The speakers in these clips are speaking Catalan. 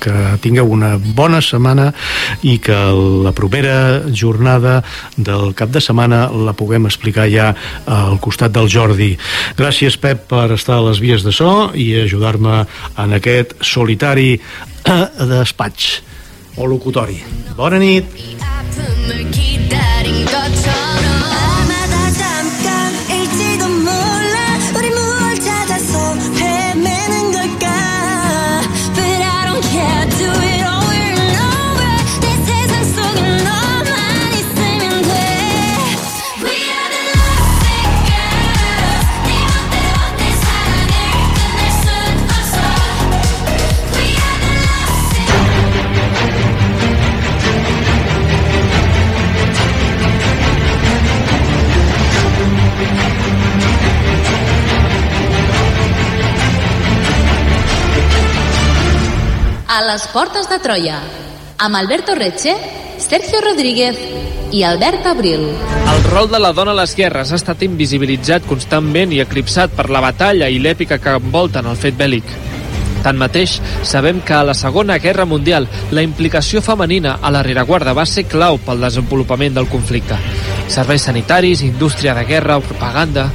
que tingueu una bona setmana i que la propera jornada del cap de setmana la puguem explicar ja al costat del Jordi. Gràcies, Pep, per estar a les vies de so i ajudar-me en aquest solitari despatx o locutori. Bona nit! Les portes de Troia, amb Alberto Reche, Sergio Rodríguez i Albert Abril. El rol de la dona a les guerres ha estat invisibilitzat constantment i eclipsat per la batalla i l'èpica que envolten el fet bèl·lic. Tanmateix, sabem que a la Segona Guerra Mundial la implicació femenina a la rereguarda va ser clau pel desenvolupament del conflicte. Serveis sanitaris, indústria de guerra, propaganda...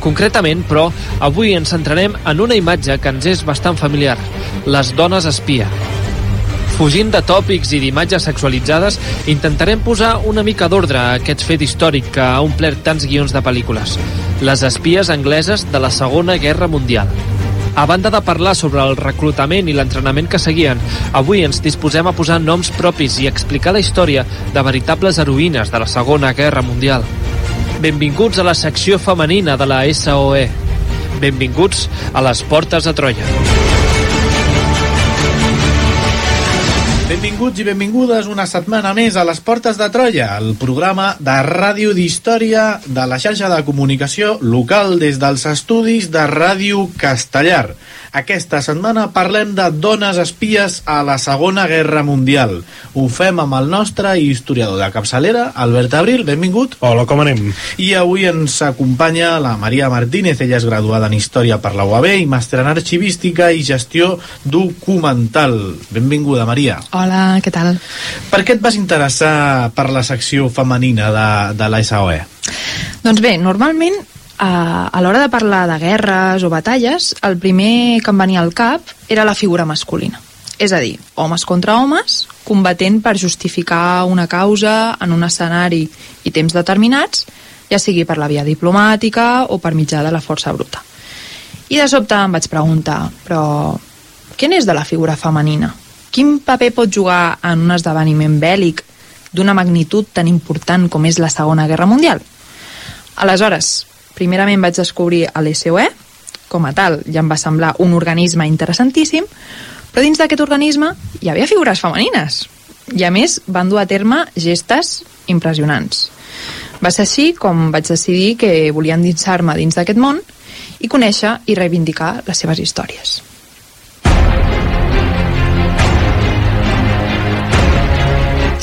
Concretament, però, avui ens centrarem en una imatge que ens és bastant familiar, les dones espia. Fugint de tòpics i d'imatges sexualitzades, intentarem posar una mica d'ordre a aquest fet històric que ha omplert tants guions de pel·lícules. Les espies angleses de la Segona Guerra Mundial. A banda de parlar sobre el reclutament i l'entrenament que seguien, avui ens disposem a posar noms propis i explicar la història de veritables heroïnes de la Segona Guerra Mundial. Benvinguts a la secció femenina de la SOE. Benvinguts a les portes de Troia. Benvinguts i benvingudes una setmana més a les Portes de Troia, el programa de ràdio d'història de la xarxa de comunicació local des dels estudis de Ràdio Castellar. Aquesta setmana parlem de dones espies a la Segona Guerra Mundial. Ho fem amb el nostre historiador de capçalera, Albert Abril, benvingut. Hola, com anem? I avui ens acompanya la Maria Martínez, ella és graduada en Història per la UAB i màster en Arxivística i Gestió Documental. Benvinguda, Maria. Hola, què tal? Per què et vas interessar per la secció femenina de, de la SOE? Doncs bé, normalment a, a l'hora de parlar de guerres o batalles, el primer que em venia al cap era la figura masculina. És a dir, homes contra homes, combatent per justificar una causa en un escenari i temps determinats, ja sigui per la via diplomàtica o per mitjà de la força bruta. I de sobte em vaig preguntar, però què n'és de la figura femenina? Quin paper pot jugar en un esdeveniment bèl·lic d'una magnitud tan important com és la Segona Guerra Mundial? Aleshores, primerament vaig descobrir l'SOE, com a tal ja em va semblar un organisme interessantíssim, però dins d'aquest organisme hi havia figures femenines i a més van dur a terme gestes impressionants. Va ser així com vaig decidir que volia endinsar-me dins d'aquest món i conèixer i reivindicar les seves històries.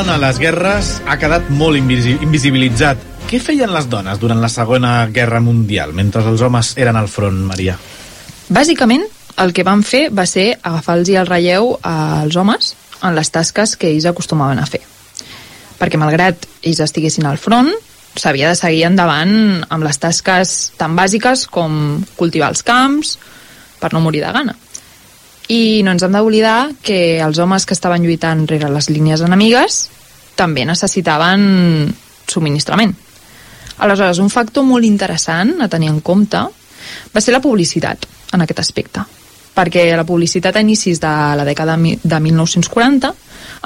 dona a les guerres ha quedat molt invisi invisibilitzat. Què feien les dones durant la Segona Guerra Mundial, mentre els homes eren al front, Maria? Bàsicament, el que van fer va ser agafar-los el relleu als homes en les tasques que ells acostumaven a fer. Perquè malgrat ells estiguessin al front, s'havia de seguir endavant amb les tasques tan bàsiques com cultivar els camps per no morir de gana. I no ens hem d'oblidar que els homes que estaven lluitant rere les línies enemigues també necessitaven subministrament. Aleshores, un factor molt interessant a tenir en compte va ser la publicitat en aquest aspecte, perquè la publicitat a inicis de la dècada de 1940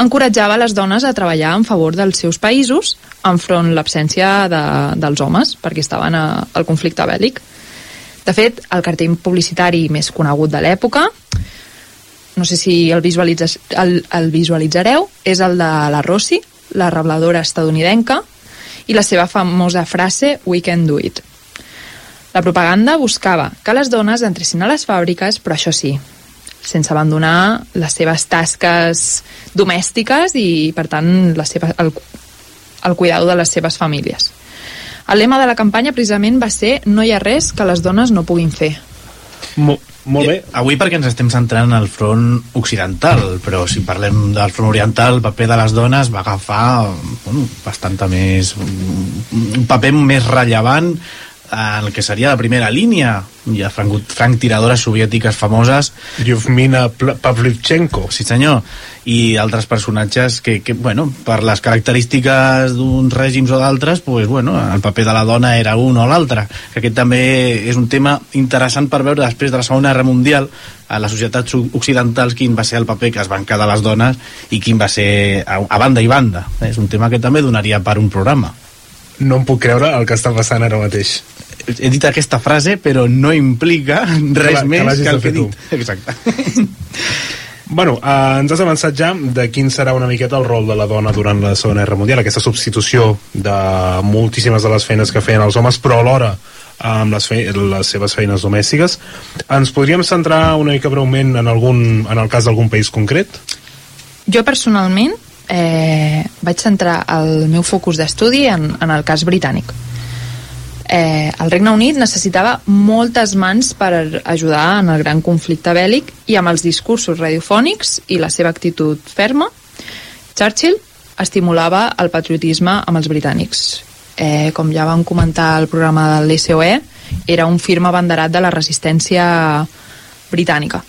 encoratjava les dones a treballar en favor dels seus països enfront l'absència de, dels homes, perquè estaven a, al conflicte bèl·lic. De fet, el cartell publicitari més conegut de l'època, no sé si el, el, el visualitzareu, és el de la Rossi, la rebladora estadounidenca, i la seva famosa frase We can do it. La propaganda buscava que les dones entressin a les fàbriques, però això sí, sense abandonar les seves tasques domèstiques i, per tant, la seva, el, el cuidado de les seves famílies. El lema de la campanya precisament va ser no hi ha res que les dones no puguin fer. Mo molt bé. Avui perquè ens estem centrant en el front occidental, però si parlem del front oriental, el paper de les dones va agafar bueno, bastanta més... un paper més rellevant el que seria la primera línia. Hi ha franc, tiradores soviètiques famoses. Yevmina Pavlyuchenko. Sí senyor. I altres personatges que, que bueno, per les característiques d'uns règims o d'altres pues, bueno, el paper de la dona era un o l'altre. Que aquest també és un tema interessant per veure després de la Segona Guerra Mundial a les societats occidentals quin va ser el paper que es van quedar les dones i quin va ser a, a banda i banda. És un tema que també donaria per un programa. No em puc creure el que està passant ara mateix he dit aquesta frase però no implica res que més que, que el que he dit tu. exacte Bueno, eh, ens has avançat ja de quin serà una miqueta el rol de la dona durant la Segona Guerra Mundial, aquesta substitució de moltíssimes de les feines que feien els homes, però alhora amb les, fe les seves feines domèstiques. Ens podríem centrar una mica breument en, algun, en el cas d'algun país concret? Jo personalment eh, vaig centrar el meu focus d'estudi en, en el cas britànic eh, el Regne Unit necessitava moltes mans per ajudar en el gran conflicte bèl·lic i amb els discursos radiofònics i la seva actitud ferma, Churchill estimulava el patriotisme amb els britànics. Eh, com ja vam comentar al programa de l'SOE, era un firme banderat de la resistència britànica.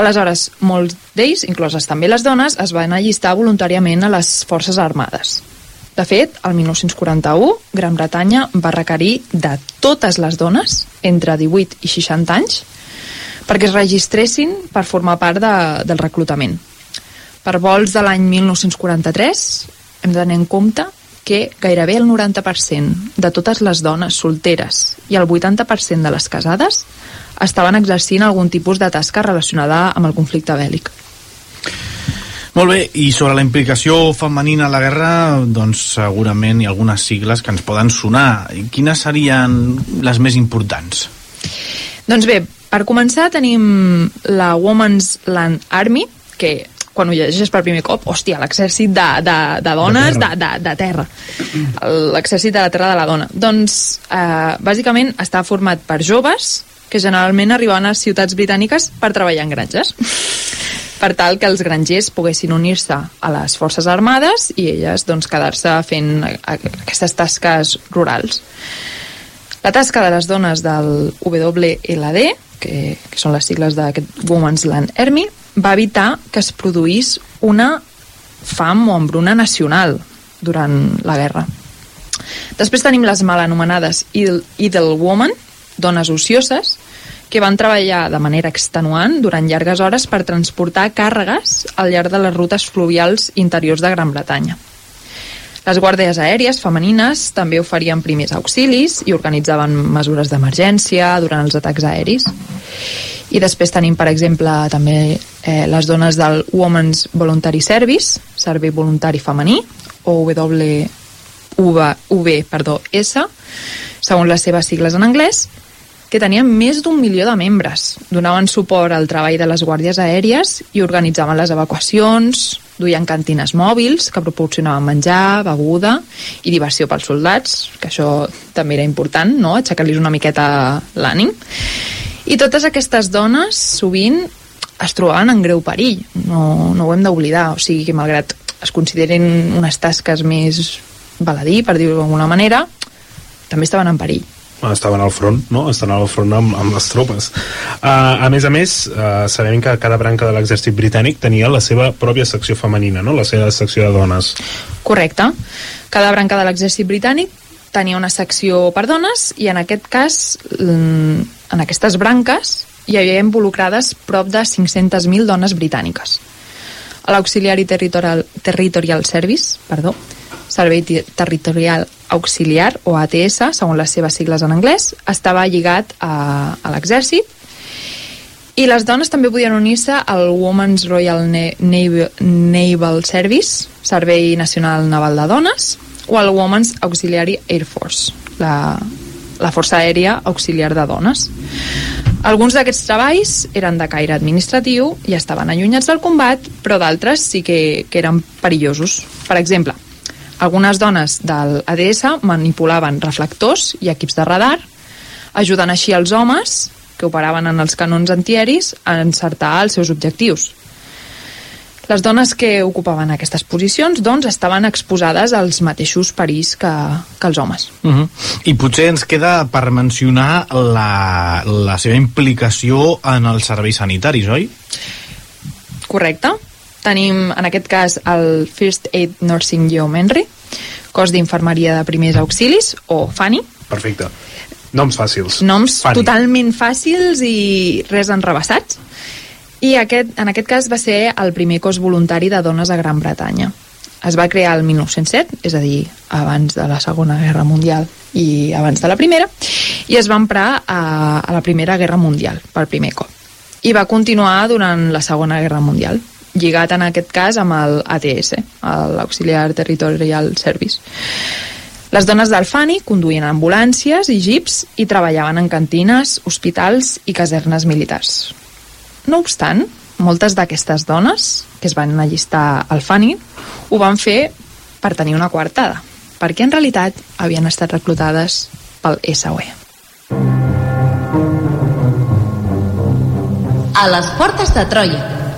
Aleshores, molts d'ells, incloses també les dones, es van allistar voluntàriament a les forces armades. De fet, el 1941, Gran Bretanya va requerir de totes les dones entre 18 i 60 anys perquè es registressin per formar part de, del reclutament. Per vols de l'any 1943 hem de tenir en compte que gairebé el 90% de totes les dones solteres i el 80% de les casades estaven exercint algun tipus de tasca relacionada amb el conflicte bèl·lic. Molt bé, i sobre la implicació femenina a la guerra, doncs segurament hi ha algunes sigles que ens poden sonar. Quines serien les més importants? Doncs bé, per començar tenim la Women's Land Army, que quan ho llegeixes per primer cop, hòstia, l'exèrcit de, de, de dones de terra, de, de, terra. l'exèrcit de la terra de la dona. Doncs, eh, bàsicament, està format per joves que generalment arribaven a ciutats britàniques per treballar en granges per tal que els grangers poguessin unir-se a les forces armades i elles doncs, quedar-se fent aquestes tasques rurals. La tasca de les dones del WLD, que, que són les sigles d'aquest Women's Land Army, va evitar que es produís una fam o hambruna nacional durant la guerra. Després tenim les mal anomenades Idle Woman, dones ocioses, que van treballar de manera extenuant durant llargues hores per transportar càrregues al llarg de les rutes fluvials interiors de Gran Bretanya. Les guàrdies aèries femenines també oferien primers auxilis i organitzaven mesures d'emergència durant els atacs aeris. I després tenim, per exemple, també eh, les dones del Women's Voluntary Service, servei voluntari femení, o WV, perdó, S, segons les seves sigles en anglès, que tenien més d'un milió de membres. Donaven suport al treball de les guàrdies aèries i organitzaven les evacuacions, duien cantines mòbils que proporcionaven menjar, beguda i diversió pels soldats, que això també era important, no? aixecar-los una miqueta l'ànim. I totes aquestes dones, sovint, es trobaven en greu perill. No, no ho hem d'oblidar. O sigui que, malgrat es considerin unes tasques més baladí, per dir-ho d'alguna manera, també estaven en perill estaven al front, no? Estan al front amb, amb les tropes. Uh, a més a més, uh, sabem que cada branca de l'exèrcit britànic tenia la seva pròpia secció femenina, no? La seva secció de dones. Correcte. Cada branca de l'exèrcit britànic tenia una secció per dones i en aquest cas, mm, en aquestes branques, hi havia involucrades prop de 500.000 dones britàniques. L'Auxiliary Territorial, Territorial Service, perdó, Servei Territorial Auxiliar, o ATS, segons les seves sigles en anglès, estava lligat a, a l'exèrcit i les dones també podien unir-se al Women's Royal Naval, Naval Service, Servei Nacional Naval de Dones, o al Women's Auxiliary Air Force, la, la Força Aèria Auxiliar de Dones. Alguns d'aquests treballs eren de caire administratiu i estaven allunyats del combat, però d'altres sí que, que eren perillosos. Per exemple, algunes dones del ADS manipulaven reflectors i equips de radar, ajudant així els homes que operaven en els canons antiaeris a encertar els seus objectius. Les dones que ocupaven aquestes posicions doncs, estaven exposades als mateixos perills que, que els homes. Uh -huh. I potser ens queda per mencionar la, la seva implicació en els serveis sanitaris, oi? Correcte. Tenim, en aquest cas, el First Aid Nursing Yeomanry, cos d'infermeria de primers auxilis, o FANI. Perfecte. Noms fàcils. Noms Fanny. totalment fàcils i res enrebaçats. I aquest, en aquest cas va ser el primer cos voluntari de dones a Gran Bretanya. Es va crear el 1907, és a dir, abans de la Segona Guerra Mundial i abans de la Primera, i es va emprar a, a la Primera Guerra Mundial per primer cop. I va continuar durant la Segona Guerra Mundial, lligat en aquest cas amb el ATS, l'Auxiliar Territorial Service. Les dones del FANI conduïen ambulàncies i jeeps i treballaven en cantines, hospitals i casernes militars. No obstant, moltes d'aquestes dones que es van allistar al FANI ho van fer per tenir una coartada, perquè en realitat havien estat reclutades pel SOE. A les portes de Troia,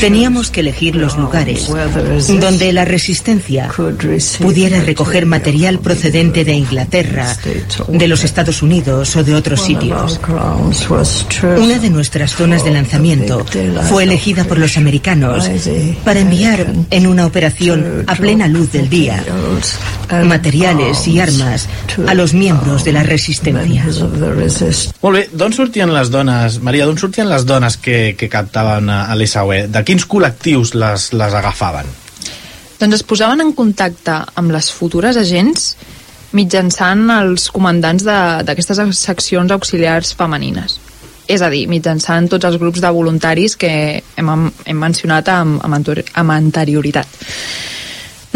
Teníamos que elegir los lugares donde la resistencia pudiera recoger material procedente de Inglaterra, de los Estados Unidos o de otros sitios. Una de nuestras zonas de lanzamiento fue elegida por los americanos para enviar en una operación a plena luz del día materiales y armas a los miembros de la resistencia. Molt bé, d'on sortien les dones, Maria, d'on sortien les dones que, que captaven a l'SAUE? De quins col·lectius les, les agafaven? Doncs es posaven en contacte amb les futures agents mitjançant els comandants d'aquestes seccions auxiliars femenines. És a dir, mitjançant tots els grups de voluntaris que hem, hem mencionat amb, amb, amb anterioritat.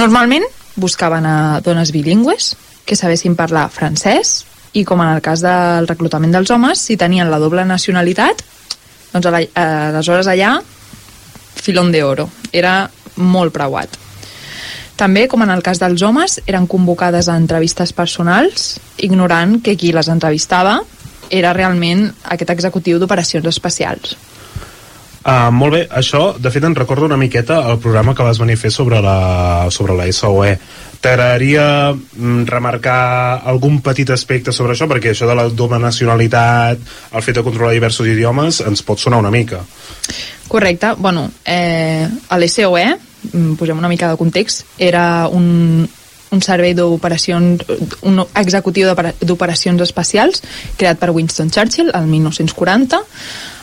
Normalment buscaven a dones bilingües que sabessin parlar francès i com en el cas del reclutament dels homes, si tenien la doble nacionalitat, doncs aleshores allà filon de oro. Era molt preuat. També, com en el cas dels homes, eren convocades a entrevistes personals, ignorant que qui les entrevistava era realment aquest executiu d'operacions especials. Uh, molt bé, això de fet em recorda una miqueta el programa que vas venir a fer sobre la, sobre la SOE T'agradaria mm, remarcar algun petit aspecte sobre això? Perquè això de la doble nacionalitat, el fet de controlar diversos idiomes, ens pot sonar una mica. Correcte. Bueno, eh, a l'SOE, mm, posem una mica de context, era un, un servei d'operacions, un executiu d'operacions espacials creat per Winston Churchill el 1940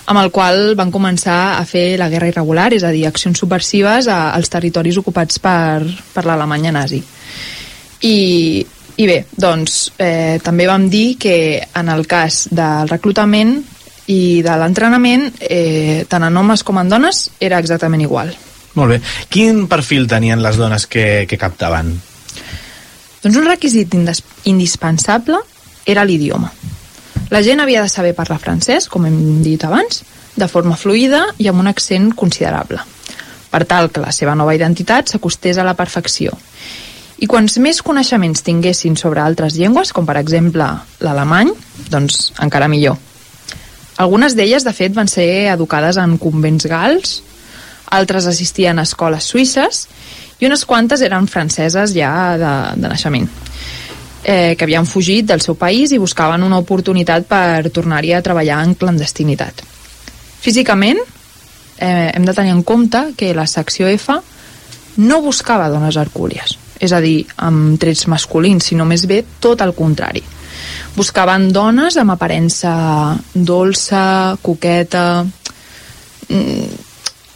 amb el qual van començar a fer la guerra irregular, és a dir, accions subversives a, als territoris ocupats per, per l'Alemanya nazi. I, i bé, doncs eh, també vam dir que en el cas del reclutament i de l'entrenament, eh, tant en homes com en dones, era exactament igual. Molt bé. Quin perfil tenien les dones que, que captaven? Doncs un requisit indispensable era l'idioma. La gent havia de saber parlar francès, com hem dit abans, de forma fluida i amb un accent considerable, per tal que la seva nova identitat s'acostés a la perfecció. I quants més coneixements tinguessin sobre altres llengües, com per exemple l'alemany, doncs encara millor. Algunes d'elles, de fet, van ser educades en convents gals, altres assistien a escoles suïsses i unes quantes eren franceses ja de, de naixement eh, que havien fugit del seu país i buscaven una oportunitat per tornar-hi a treballar en clandestinitat. Físicament, eh, hem de tenir en compte que la secció F no buscava dones hercúlies, és a dir, amb trets masculins, sinó més bé tot el contrari. Buscaven dones amb aparença dolça, coqueta... Mm,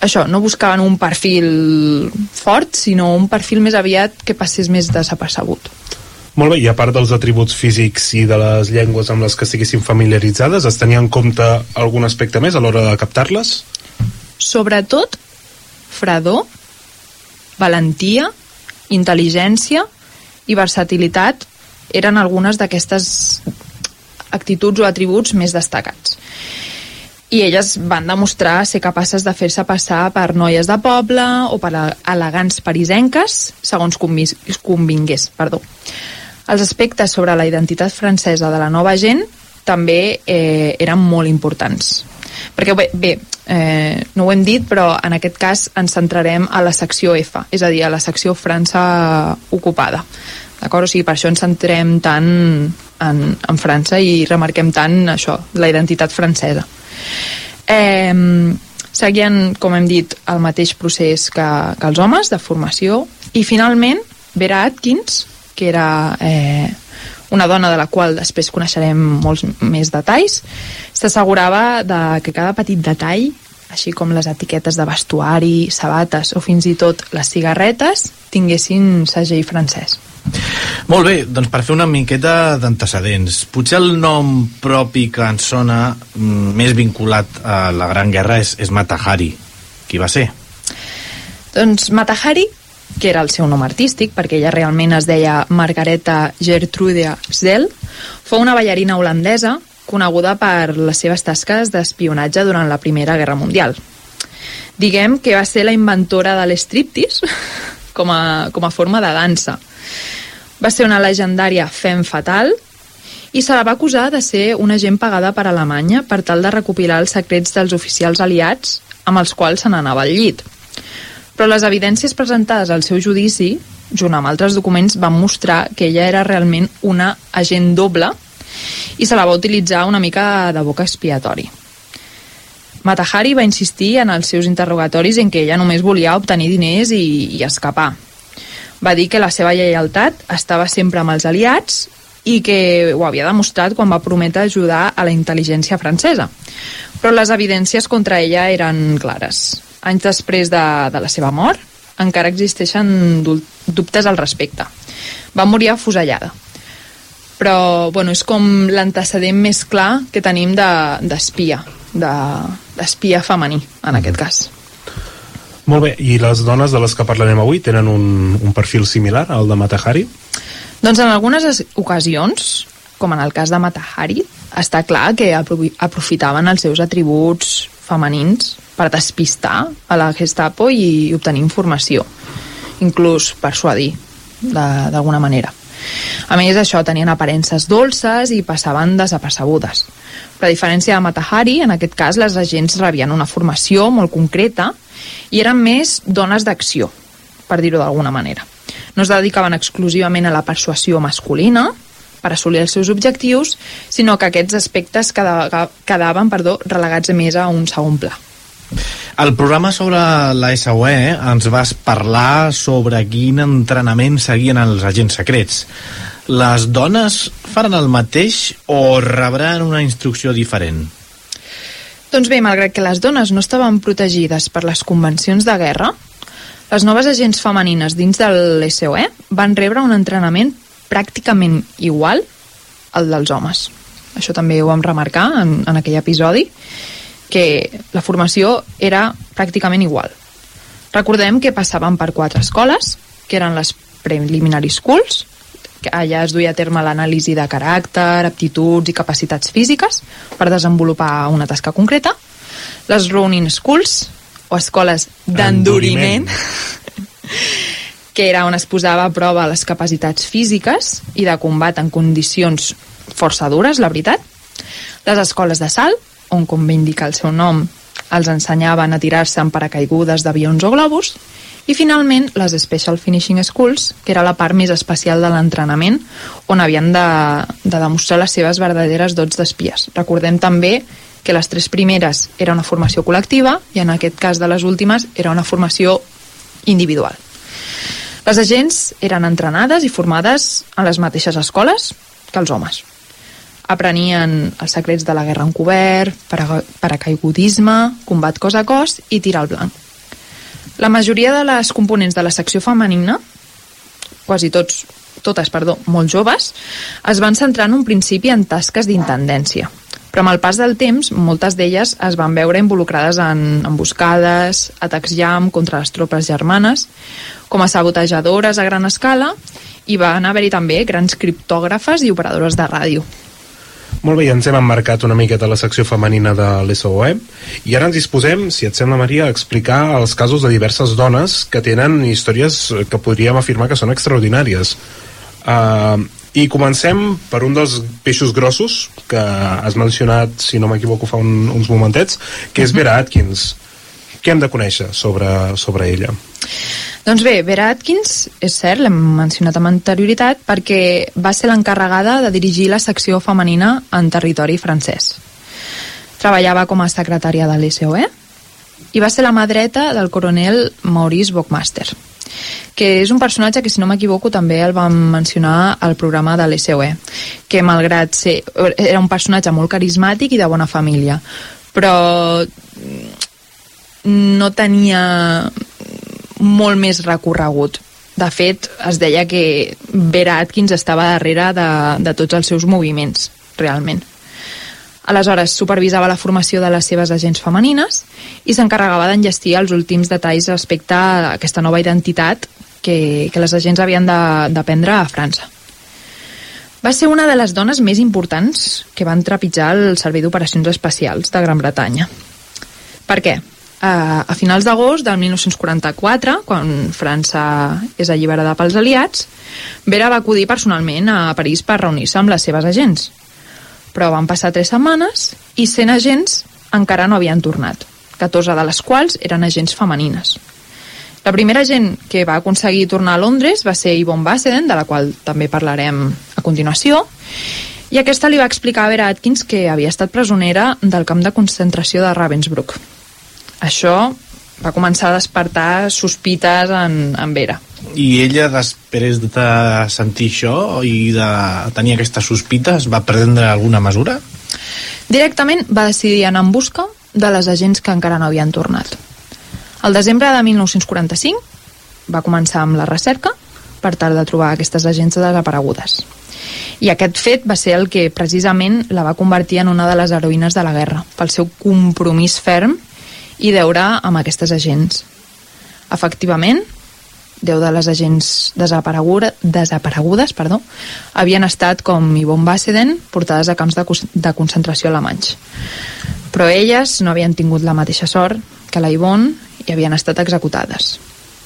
això, no buscaven un perfil fort, sinó un perfil més aviat que passés més desapercebut. Molt bé, i a part dels atributs físics i de les llengües amb les que estiguessin familiaritzades, es tenia en compte algun aspecte més a l'hora de captar-les? Sobretot, fredor, valentia, intel·ligència i versatilitat eren algunes d'aquestes actituds o atributs més destacats. I elles van demostrar ser capaces de fer-se passar per noies de poble o per elegants parisenques, segons convingués. Perdó. Els aspectes sobre la identitat francesa de la nova gent també eh, eren molt importants. Perquè bé, bé eh, no ho hem dit, però en aquest cas ens centrarem a la secció F, és a dir, a la secció França ocupada. D'acord? O sigui, per això ens centrem tant en, en França i remarquem tant això, la identitat francesa. Eh, seguien, com hem dit, el mateix procés que, que els homes, de formació, i finalment Vera Atkins, que era eh, una dona de la qual després coneixerem molts més detalls, s'assegurava de que cada petit detall, així com les etiquetes de vestuari, sabates o fins i tot les cigarretes, tinguessin segell francès. Molt bé, doncs per fer una miqueta d'antecedents, potser el nom propi que ens sona mm, més vinculat a la Gran Guerra és, és Matahari. Qui va ser? Doncs Matahari, que era el seu nom artístic, perquè ella realment es deia Margareta Gertrude Zell, fou una ballarina holandesa coneguda per les seves tasques d'espionatge durant la Primera Guerra Mundial. Diguem que va ser la inventora de l'estriptis com, a, com a forma de dansa va ser una legendària fem fatal i se la va acusar de ser una agent pagada per Alemanya per tal de recopilar els secrets dels oficials aliats amb els quals se n'anava al llit. Però les evidències presentades al seu judici, junt amb altres documents, van mostrar que ella era realment una agent doble i se la va utilitzar una mica de boca expiatori. Matahari va insistir en els seus interrogatoris en que ella només volia obtenir diners i, i escapar, va dir que la seva lleialtat estava sempre amb els aliats i que ho havia demostrat quan va prometre ajudar a la intel·ligència francesa. Però les evidències contra ella eren clares. Anys després de, de la seva mort, encara existeixen dubtes al respecte. Va morir afusellada. Però, bueno, és com l'antecedent més clar que tenim d'espia, de, d'espia femení, en aquest cas. Molt bé, i les dones de les que parlarem avui tenen un, un perfil similar al de Matahari? Doncs en algunes ocasions, com en el cas de Matahari, està clar que aprofitaven els seus atributs femenins per despistar a la Gestapo i obtenir informació, inclús persuadir d'alguna manera. A més, això tenien aparences dolces i passaven desapercebudes. Però a diferència de Matahari, en aquest cas les agents rebien una formació molt concreta i eren més dones d'acció, per dir-ho d'alguna manera. No es dedicaven exclusivament a la persuasió masculina per assolir els seus objectius, sinó que aquests aspectes quedaven perdó, relegats més a un segon pla. Al programa sobre la SOE ens vas parlar sobre quin entrenament seguien els agents secrets. Les dones faran el mateix o rebran una instrucció diferent? Doncs bé, malgrat que les dones no estaven protegides per les convencions de guerra, les noves agents femenines dins de l'SOE van rebre un entrenament pràcticament igual al dels homes. Això també ho vam remarcar en, en aquell episodi, que la formació era pràcticament igual. Recordem que passaven per quatre escoles, que eren les preliminary schools, que allà es duia a terme l'anàlisi de caràcter, aptituds i capacitats físiques per desenvolupar una tasca concreta. Les Running Schools, o escoles d'enduriment, que era on es posava a prova les capacitats físiques i de combat en condicions força dures, la veritat. Les escoles de salt, on, com bé indica el seu nom, els ensenyaven a tirar-se en paracaigudes d'avions o globus, i finalment les Special Finishing Schools, que era la part més especial de l'entrenament, on havien de, de demostrar les seves verdaderes dots d'espies. Recordem també que les tres primeres era una formació col·lectiva i en aquest cas de les últimes era una formació individual. Les agents eren entrenades i formades a les mateixes escoles que els homes. Aprenien els secrets de la guerra encobert, paracaigudisme, combat cos a cos i tir al blanc. La majoria de les components de la secció femenina, quasi tots, totes, perdó, molt joves, es van centrar en un principi en tasques d'intendència, però amb el pas del temps moltes d'elles es van veure involucrades en emboscades, atacs llamp contra les tropes germanes, com a sabotejadores a gran escala, i van haver-hi també grans criptògrafes i operadores de ràdio. Molt bé, ja ens hem emmarcat una miqueta la secció femenina de l'SOE i ara ens disposem, si et sembla Maria, a explicar els casos de diverses dones que tenen històries que podríem afirmar que són extraordinàries. Uh, i comencem per un dels peixos grossos que has mencionat, si no m'equivoco, fa un, uns momentets, que és Vera Atkins. Què hem de conèixer sobre, sobre ella? Doncs bé, Vera Atkins, és cert, l'hem mencionat amb anterioritat, perquè va ser l'encarregada de dirigir la secció femenina en territori francès. Treballava com a secretària de l'SOE i va ser la mà dreta del coronel Maurice Bockmaster, que és un personatge que, si no m'equivoco, també el vam mencionar al programa de l'SOE, que malgrat ser... era un personatge molt carismàtic i de bona família, però no tenia molt més recorregut. De fet, es deia que Vera Atkins estava darrere de, de tots els seus moviments, realment. Aleshores, supervisava la formació de les seves agents femenines i s'encarregava d'enllestir els últims detalls respecte a aquesta nova identitat que, que les agents havien de, de prendre a França. Va ser una de les dones més importants que van trepitjar el Servei d'Operacions Especials de Gran Bretanya. Per què? a, finals d'agost del 1944, quan França és alliberada pels aliats, Vera va acudir personalment a París per reunir-se amb les seves agents. Però van passar tres setmanes i 100 agents encara no havien tornat, 14 de les quals eren agents femenines. La primera gent que va aconseguir tornar a Londres va ser Yvonne Basseden, de la qual també parlarem a continuació, i aquesta li va explicar a Vera Atkins que havia estat presonera del camp de concentració de Ravensbrück, això va començar a despertar sospites en, en Vera. I ella, després de sentir això i de tenir aquestes sospites, va prendre alguna mesura? Directament va decidir anar en busca de les agents que encara no havien tornat. Al desembre de 1945 va començar amb la recerca per tal de trobar aquestes agents desaparegudes. I aquest fet va ser el que precisament la va convertir en una de les heroïnes de la guerra, pel seu compromís ferm i deure amb aquestes agents. Efectivament, 10 de les agents desaparegudes perdó, havien estat, com Yvonne Basseden, portades a camps de, de concentració alemanys. Però elles no havien tingut la mateixa sort que la Yvonne i havien estat executades.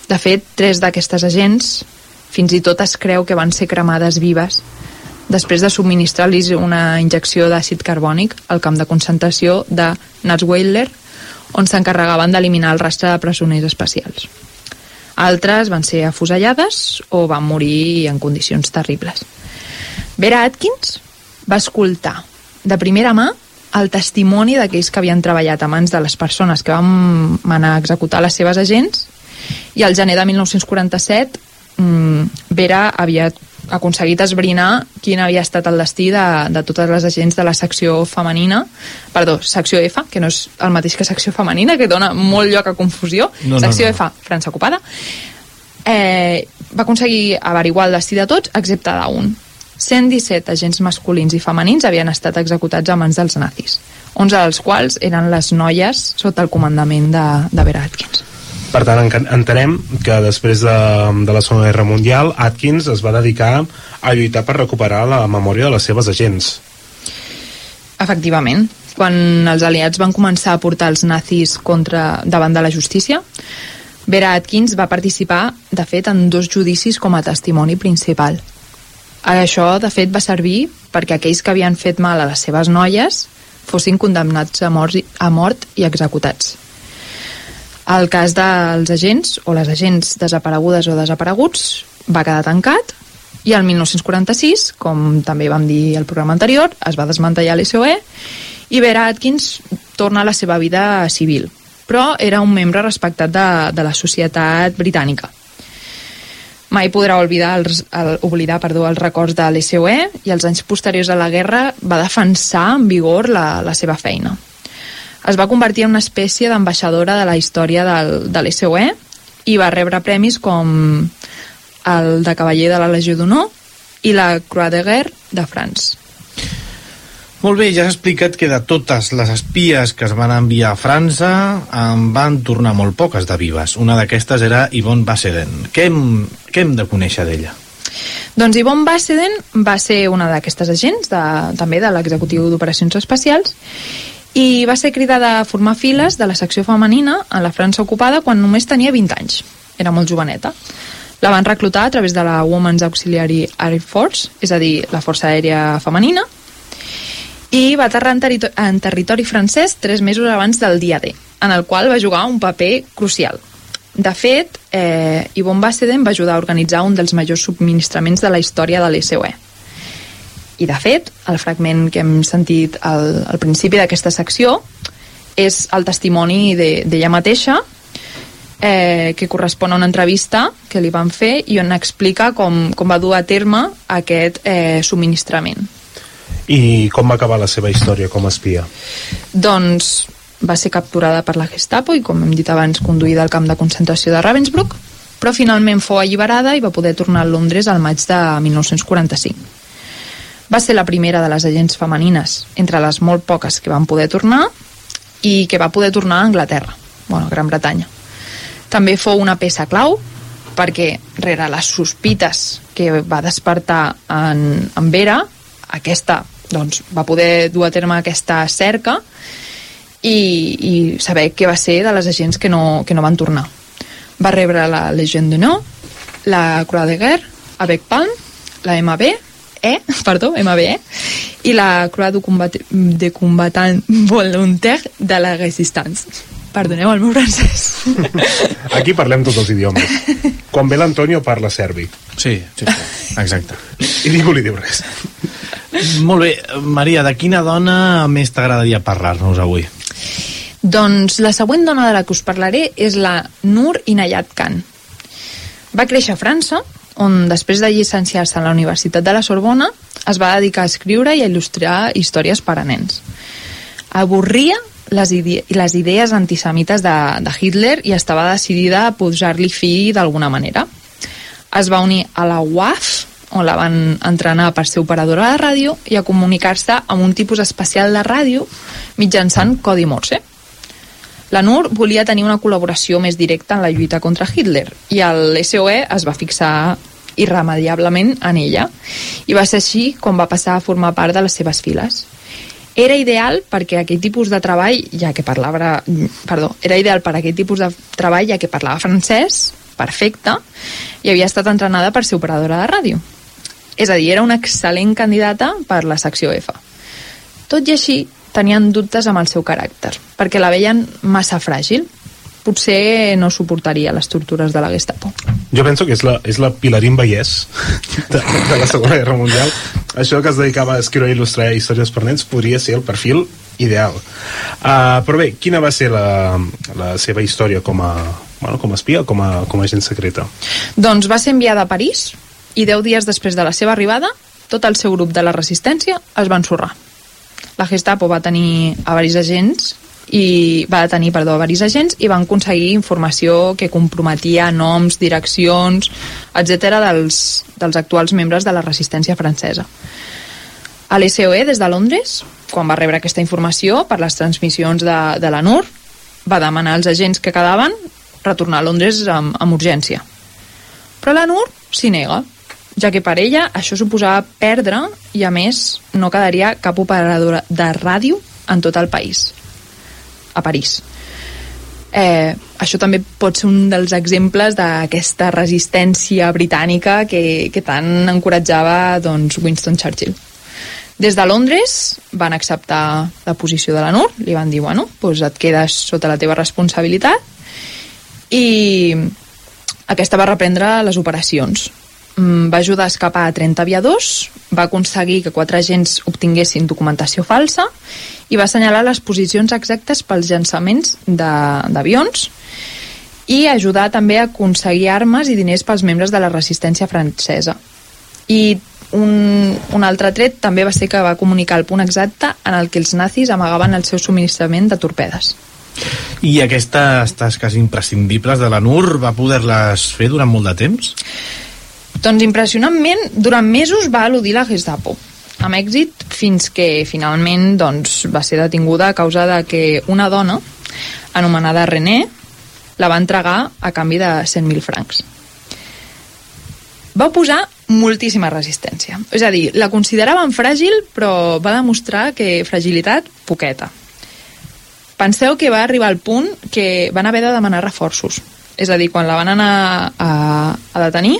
De fet, tres d'aquestes agents fins i tot es creu que van ser cremades vives després de subministrar-los una injecció d'àcid carbònic al camp de concentració de Natzweiler on s'encarregaven d'eliminar el rastre de presoners especials. Altres van ser afusellades o van morir en condicions terribles. Vera Atkins va escoltar de primera mà el testimoni d'aquells que havien treballat a mans de les persones que van manar a executar les seves agents i al gener de 1947 mm, Vera havia aconseguit esbrinar quin havia estat el destí de, de totes les agents de la secció femenina, perdó, secció F, que no és el mateix que secció femenina, que dona molt lloc a confusió, no, secció no, no. F, França ocupada, eh, va aconseguir averiguar el destí de tots, excepte d'un. 117 agents masculins i femenins havien estat executats a mans dels nazis, 11 dels quals eren les noies sota el comandament de, de Vera Atkins. Per tant, en- entenem que després de, de la Segona Guerra Mundial, Atkins es va dedicar a lluitar per recuperar la memòria de les seves agents. Efectivament. Quan els aliats van començar a portar els nazis contra, davant de la justícia, Vera Atkins va participar, de fet, en dos judicis com a testimoni principal. Això, de fet, va servir perquè aquells que havien fet mal a les seves noies fossin condemnats a mort, a mort i executats. El cas dels agents, o les agents desaparegudes o desapareguts, va quedar tancat i el 1946, com també vam dir al programa anterior, es va desmantellar l'SOE i Vera Atkins torna a la seva vida civil, però era un membre respectat de, de la societat britànica. Mai podrà oblidar els, el, oblidar perdó, els records de l'SOE i els anys posteriors a la guerra va defensar en vigor la, la seva feina. Es va convertir en una espècie d'ambaixadora de la història del, de l'SOE i va rebre premis com el de Cavaller de la Legió d'Honor i la Croix de Guerre de France. Molt bé, ja has explicat que de totes les espies que es van enviar a França en van tornar molt poques de vives. Una d'aquestes era Yvonne Basseden. Què hem, què hem de conèixer d'ella? Doncs Yvonne Basseden va ser una d'aquestes agents, de, també de l'executiu d'operacions especials, i va ser cridada a formar files de la secció femenina a la França ocupada quan només tenia 20 anys. Era molt joveneta. La van reclutar a través de la Women's Auxiliary Air Force, és a dir, la Força Aèria Femenina, i va aterrar en, territori, en territori francès tres mesos abans del dia D, en el qual va jugar un paper crucial. De fet, eh, Yvonne Basseden va ajudar a organitzar un dels majors subministraments de la història de l'SOE. I, de fet, el fragment que hem sentit al, al principi d'aquesta secció és el testimoni d'ella de, mateixa, eh, que correspon a una entrevista que li van fer i on explica com, com va dur a terme aquest eh, subministrament. I com va acabar la seva història com a espia? Doncs va ser capturada per la Gestapo i, com hem dit abans, conduïda al camp de concentració de Ravensbrück, però finalment fou alliberada i va poder tornar a Londres al maig de 1945. Va ser la primera de les agents femenines, entre les molt poques que van poder tornar i que va poder tornar a Anglaterra, bueno, a Gran Bretanya. També fou una peça clau perquè, rere les sospites que va despertar en, en Vera, aquesta doncs, va poder dur a terme aquesta cerca i, i saber què va ser de les agents que no, que no van tornar. Va rebre la Legion d'Honor, la Croix de Guerre, Avec Palm, la MB, E, perdó, MBE, i la Croix de, combat de Combatant Volontaire de la Resistance. Perdoneu el meu francès. Aquí parlem tots els idiomes. Quan ve l'Antonio parla serbi. Sí, sí, sí, exacte. I ningú li diu res. Molt bé, Maria, de quina dona més t'agradaria parlar-nos avui? Doncs la següent dona de la que us parlaré és la Nur Inayat Khan. Va créixer a França, on després de llicenciar-se a la Universitat de la Sorbona es va dedicar a escriure i a il·lustrar històries per a nens. Avorria les, ide les idees antisemites de, de Hitler i estava decidida a posar-li fi d'alguna manera. Es va unir a la UAF, on la van entrenar per ser operadora de ràdio i a comunicar-se amb un tipus especial de ràdio mitjançant codi Morse. La NUR volia tenir una col·laboració més directa en la lluita contra Hitler i el SOE es va fixar irremediablement en ella i va ser així com va passar a formar part de les seves files. Era ideal perquè aquell tipus de treball, ja que parlava, perdó, era ideal per a aquell tipus de treball ja que parlava francès, perfecte, i havia estat entrenada per ser operadora de ràdio. És a dir, era una excel·lent candidata per la secció F. Tot i així, tenien dubtes amb el seu caràcter, perquè la veien massa fràgil. Potser no suportaria les tortures de la Gestapo. Jo penso que és la, és la Pilarín Vallès de, de la Segona Guerra Mundial. Això que es dedicava a escriure i il·lustrar històries per nens podria ser el perfil ideal. Uh, però bé, quina va ser la, la seva història com a, bueno, com a espia o com a, com a agent secreta? Doncs va ser enviada a París i deu dies després de la seva arribada, tot el seu grup de la resistència es va ensorrar. La Gestapo va tenir a varis agents i va detenir, perdó, a varis agents i van aconseguir informació que comprometia noms, direccions, etc dels, dels actuals membres de la resistència francesa. A l'SOE, des de Londres, quan va rebre aquesta informació per les transmissions de, de la NUR, va demanar als agents que quedaven retornar a Londres amb, amb urgència. Però la Nur s'hi nega, ja que per ella això suposava perdre i a més no quedaria cap operadora de ràdio en tot el país, a París. Eh, això també pot ser un dels exemples d'aquesta resistència britànica que, que tant encoratjava doncs, Winston Churchill. Des de Londres van acceptar la posició de la NUR, li van dir, bueno, doncs et quedes sota la teva responsabilitat i aquesta va reprendre les operacions. Mm, va ajudar a escapar a 30 aviadors, va aconseguir que quatre agents obtinguessin documentació falsa i va assenyalar les posicions exactes pels llançaments d'avions i ajudar també a aconseguir armes i diners pels membres de la resistència francesa. I un, un altre tret també va ser que va comunicar el punt exacte en el que els nazis amagaven el seu subministrament de torpedes. I aquestes tasques imprescindibles de la NUR va poder-les fer durant molt de temps? Doncs impressionantment, durant mesos va eludir la Gestapo amb èxit fins que finalment doncs, va ser detinguda a causa de que una dona anomenada René la va entregar a canvi de 100.000 francs. Va posar moltíssima resistència. És a dir, la consideraven fràgil, però va demostrar que fragilitat, poqueta. Penseu que va arribar al punt que van haver de demanar reforços. És a dir, quan la van anar a, a detenir,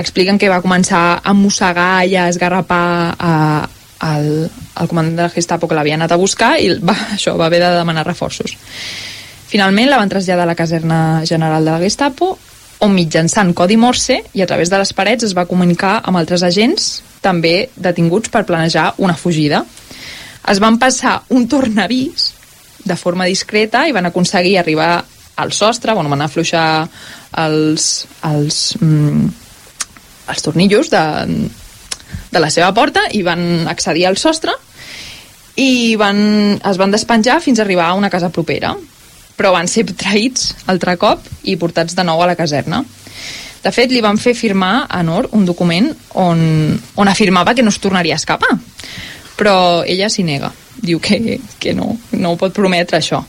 expliquen que va començar a mossegar i a esgarrapar a, al, al comandant de la Gestapo que l'havia anat a buscar i va, això va haver de demanar reforços. Finalment la van traslladar a la caserna general de la Gestapo on mitjançant codi Morse i a través de les parets es va comunicar amb altres agents també detinguts per planejar una fugida. Es van passar un tornavís de forma discreta i van aconseguir arribar al sostre, bueno, van afluixar els, els, mm, els tornillos de, de la seva porta i van accedir al sostre i van, es van despenjar fins a arribar a una casa propera però van ser traïts altre cop i portats de nou a la caserna. De fet, li van fer firmar a Nor un document on, on afirmava que no es tornaria a escapar. Però ella s'hi nega. Diu que, que no, no ho pot prometre això.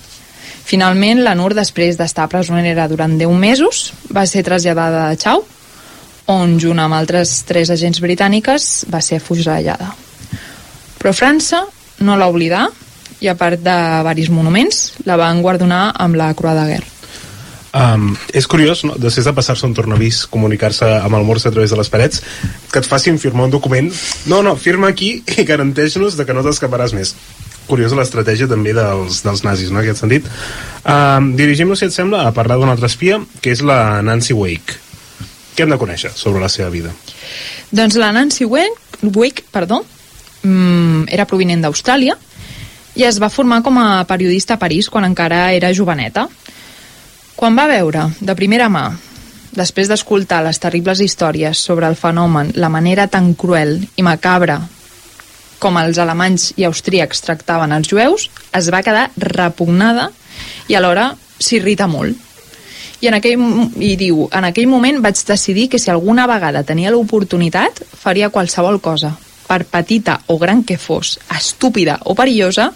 Finalment, la Nur, després d'estar presonera durant 10 mesos, va ser traslladada a Chau, on, junt amb altres tres agents britàniques, va ser afusellada. Però França no l'ha oblidat i a part de varis monuments la van guardonar amb la Croix de Guerra. Um, és curiós, no? després de passar-se un tornavís, comunicar-se amb el morse a través de les parets, que et facin firmar un document. No, no, firma aquí i garanteix-nos de que no t'escaparàs més. Curiosa l'estratègia també dels, dels nazis, no?, aquest sentit. Um, Dirigim-nos, si et sembla, a parlar d'una altra espia, que és la Nancy Wake. Què hem de conèixer sobre la seva vida? Doncs la Nancy Wake, perdó, mm, era provinent d'Austràlia, i es va formar com a periodista a París quan encara era joveneta. Quan va veure, de primera mà, després d'escoltar les terribles històries sobre el fenomen, la manera tan cruel i macabra com els alemanys i austríacs tractaven els jueus, es va quedar repugnada i alhora s'irrita molt. I, en aquell, I diu, en aquell moment vaig decidir que si alguna vegada tenia l'oportunitat faria qualsevol cosa per petita o gran que fos, estúpida o perillosa,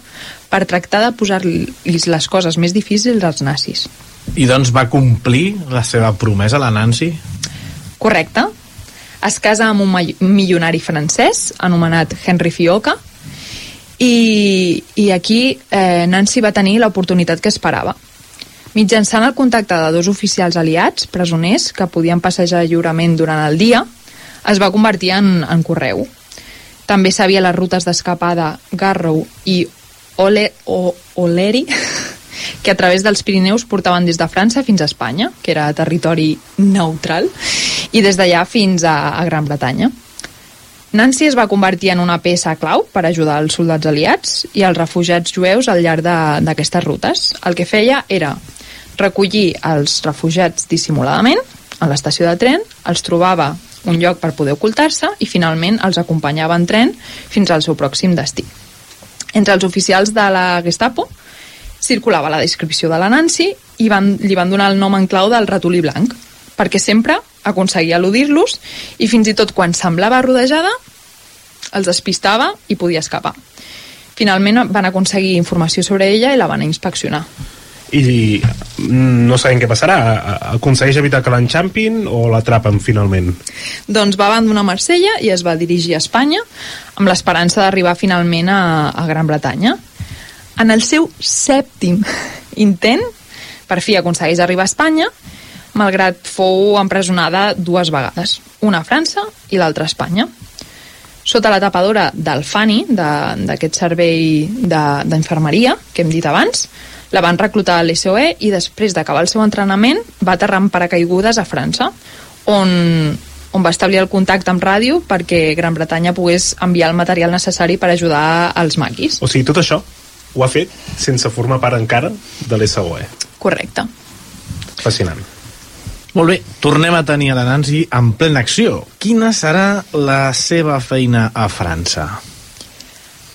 per tractar de posar-los les coses més difícils als nazis. I doncs va complir la seva promesa, la Nancy? Correcte. Es casa amb un milionari francès anomenat Henry Fioca i, i aquí eh, Nancy va tenir l'oportunitat que esperava. Mitjançant el contacte de dos oficials aliats, presoners, que podien passejar lliurement durant el dia, es va convertir en, en correu. També sabia les rutes d'escapada Garrow i Ole, o, Oleri, que a través dels Pirineus portaven des de França fins a Espanya, que era territori neutral, i des d'allà fins a, a Gran Bretanya. Nancy es va convertir en una peça clau per ajudar els soldats aliats i els refugiats jueus al llarg d'aquestes rutes. El que feia era recollir els refugiats dissimuladament a l'estació de tren, els trobava un lloc per poder ocultar-se i finalment els acompanyava en tren fins al seu pròxim destí. Entre els oficials de la Gestapo circulava la descripció de la Nancy i van, li van donar el nom en clau del ratolí blanc, perquè sempre aconseguia eludir-los i fins i tot quan semblava rodejada els despistava i podia escapar. Finalment van aconseguir informació sobre ella i la van inspeccionar. I no sabem què passarà aconsegueix evitar que l'enxampin o l'atrapen finalment Doncs va abandonar Marsella i es va dirigir a Espanya amb l'esperança d'arribar finalment a, a Gran Bretanya. En el seu sèptim intent, per fi aconsegueix arribar a Espanya, malgrat fou empresonada dues vegades, una a França i l'altra a Espanya. Sota la tapadora del FANI, d'aquest servei d'infermeria que hem dit abans, la van reclutar a l'SOE i després d'acabar el seu entrenament va aterrar amb paracaigudes a França, on, on va establir el contacte amb ràdio perquè Gran Bretanya pogués enviar el material necessari per ajudar als maquis. O sigui, tot això ho ha fet sense formar part encara de l'SOE. Correcte. Fascinant. Molt bé, tornem a tenir a la Nancy en plena acció. Quina serà la seva feina a França?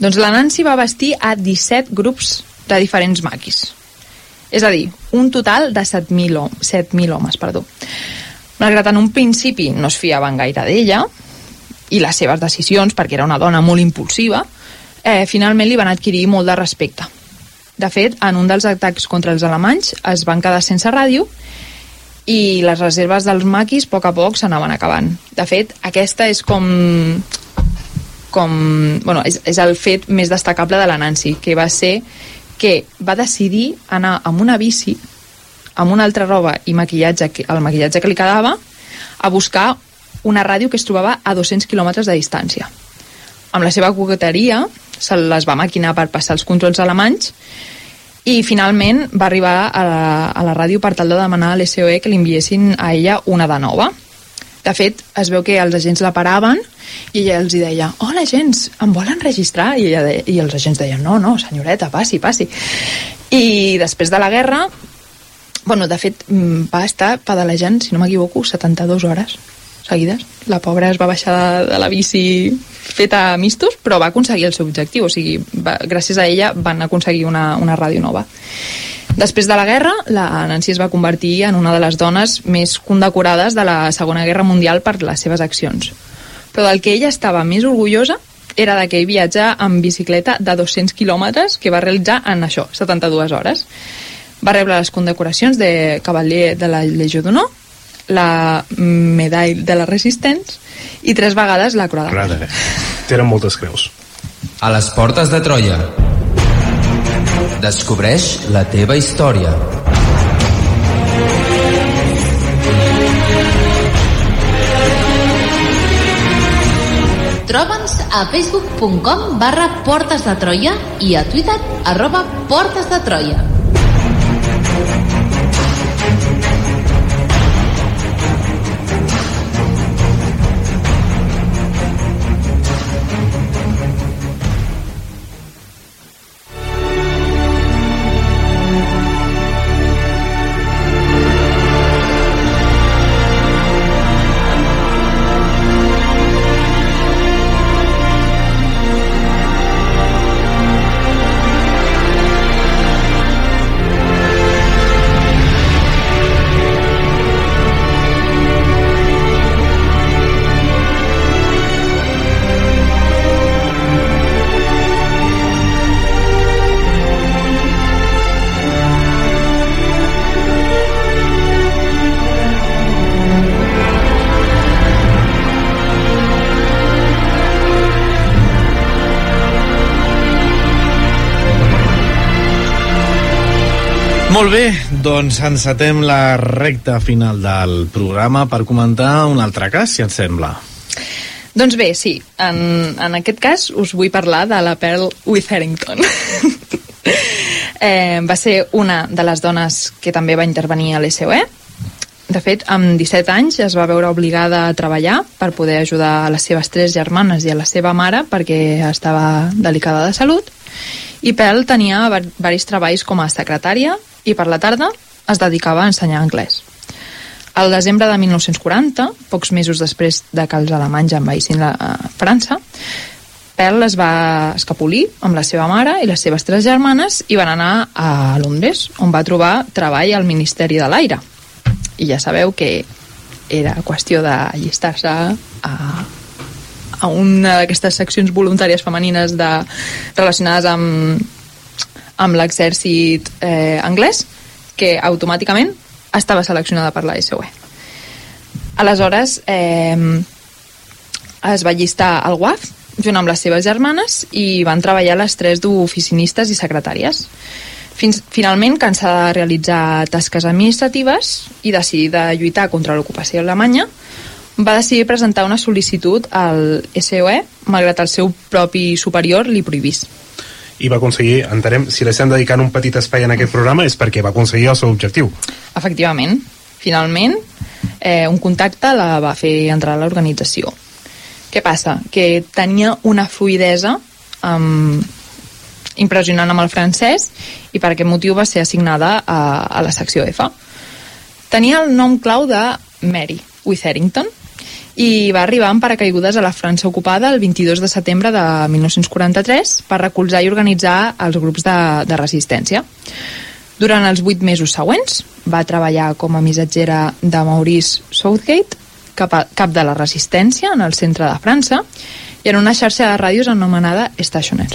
Doncs la Nancy va vestir a 17 grups de diferents maquis. És a dir, un total de 7.000 hom 7 homes. Perdó. Malgrat en un principi no es fiaven gaire d'ella i les seves decisions, perquè era una dona molt impulsiva, eh, finalment li van adquirir molt de respecte. De fet, en un dels atacs contra els alemanys es van quedar sense ràdio i les reserves dels maquis a poc a poc s'anaven acabant. De fet, aquesta és com com, bueno, és, és el fet més destacable de la Nancy, que va ser que va decidir anar amb una bici, amb una altra roba i maquillatge, el maquillatge que li quedava, a buscar una ràdio que es trobava a 200 quilòmetres de distància. Amb la seva coqueteria se les va maquinar per passar els controls alemanys i finalment va arribar a la, a la ràdio per tal de demanar a l'SOE que li enviessin a ella una de nova. De fet, es veu que els agents la paraven i ella els deia, hola agents, em volen registrar? I, ella de, i els agents deien, no, no, senyoreta, passi, passi. I després de la guerra, bueno, de fet, mm, va estar pedalejant, si no m'equivoco, 72 hores seguides. La pobra es va baixar de, de la bici feta a mistos, però va aconseguir el seu objectiu, o sigui, va, gràcies a ella van aconseguir una, una ràdio nova. Després de la guerra, la Nancy es va convertir en una de les dones més condecorades de la Segona Guerra Mundial per les seves accions. Però del que ella estava més orgullosa era d'aquell viatge amb bicicleta de 200 quilòmetres que va realitzar en això, 72 hores. Va rebre les condecoracions de Cavalier de la Legió d'Honor, la Medall de la Resistents i tres vegades la Croix de Guerra. Tenen moltes creus. A les portes de Troia. Descobreix la teva història. Troba'ns a facebook.com barra Portes de Troia i a Twitter arroba Portes de Troia. Doncs encetem la recta final del programa per comentar un altre cas, si et sembla. Doncs bé, sí, en, en aquest cas us vull parlar de la Pearl Witherington. eh, va ser una de les dones que també va intervenir a l'SOE. De fet, amb 17 anys es va veure obligada a treballar per poder ajudar a les seves tres germanes i a la seva mare perquè estava delicada de salut i Pearl tenia varis treballs com a secretària i per la tarda es dedicava a ensenyar anglès. Al desembre de 1940, pocs mesos després de que els alemanys envaïssin la uh, França, Pearl es va escapolir amb la seva mare i les seves tres germanes i van anar a Londres, on va trobar treball al Ministeri de l'Aire. I ja sabeu que era qüestió d'allistar-se a, a una d'aquestes seccions voluntàries femenines de, relacionades amb, amb l'exèrcit eh, anglès que automàticament estava seleccionada per la SOE. Aleshores, eh, es va llistar al UAF junt amb les seves germanes i van treballar les tres d'oficinistes i secretàries. Fins, finalment, cansada de realitzar tasques administratives i decidida de lluitar contra l'ocupació alemanya, va decidir presentar una sol·licitud al SOE, malgrat el seu propi superior li prohibís. I va aconseguir, entenem, si l'estem dedicant un petit espai en aquest programa és perquè va aconseguir el seu objectiu. Efectivament, finalment, eh, un contacte la va fer entrar a l'organització. Què passa? Que tenia una fluidesa um, impressionant amb el francès i per aquest motiu va ser assignada a, a la secció F. Tenia el nom clau de Mary Witherington i va arribar amb paracaigudes a la França ocupada el 22 de setembre de 1943 per recolzar i organitzar els grups de, de resistència. Durant els vuit mesos següents va treballar com a missatgera de Maurice Southgate, cap, a, cap de la resistència en el centre de França, i en una xarxa de ràdios anomenada Stationer.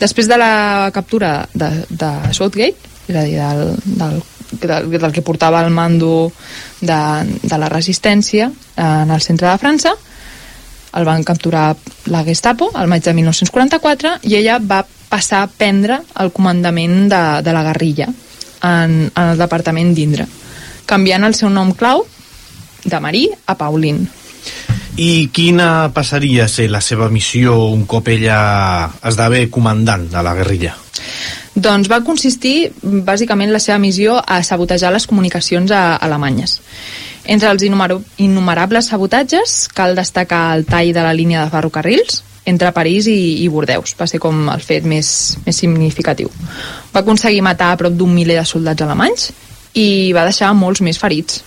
Després de la captura de, de Southgate, és a dir, del, del, del, del que portava el mando de, de la resistència en el centre de França, el van capturar la Gestapo al maig de 1944 i ella va passar a prendre el comandament de, de la guerrilla en, en el departament d'Indra, canviant el seu nom clau de Marí a Pauline. I quina passaria a ser la seva missió un cop ella esdevé comandant de la guerrilla? Doncs va consistir, bàsicament, la seva missió a sabotejar les comunicacions a alemanyes. Entre els innumerables sabotatges cal destacar el tall de la línia de ferrocarrils entre París i, i Bordeus. Va ser com el fet més, més significatiu. Va aconseguir matar a prop d'un miler de soldats alemanys i va deixar molts més ferits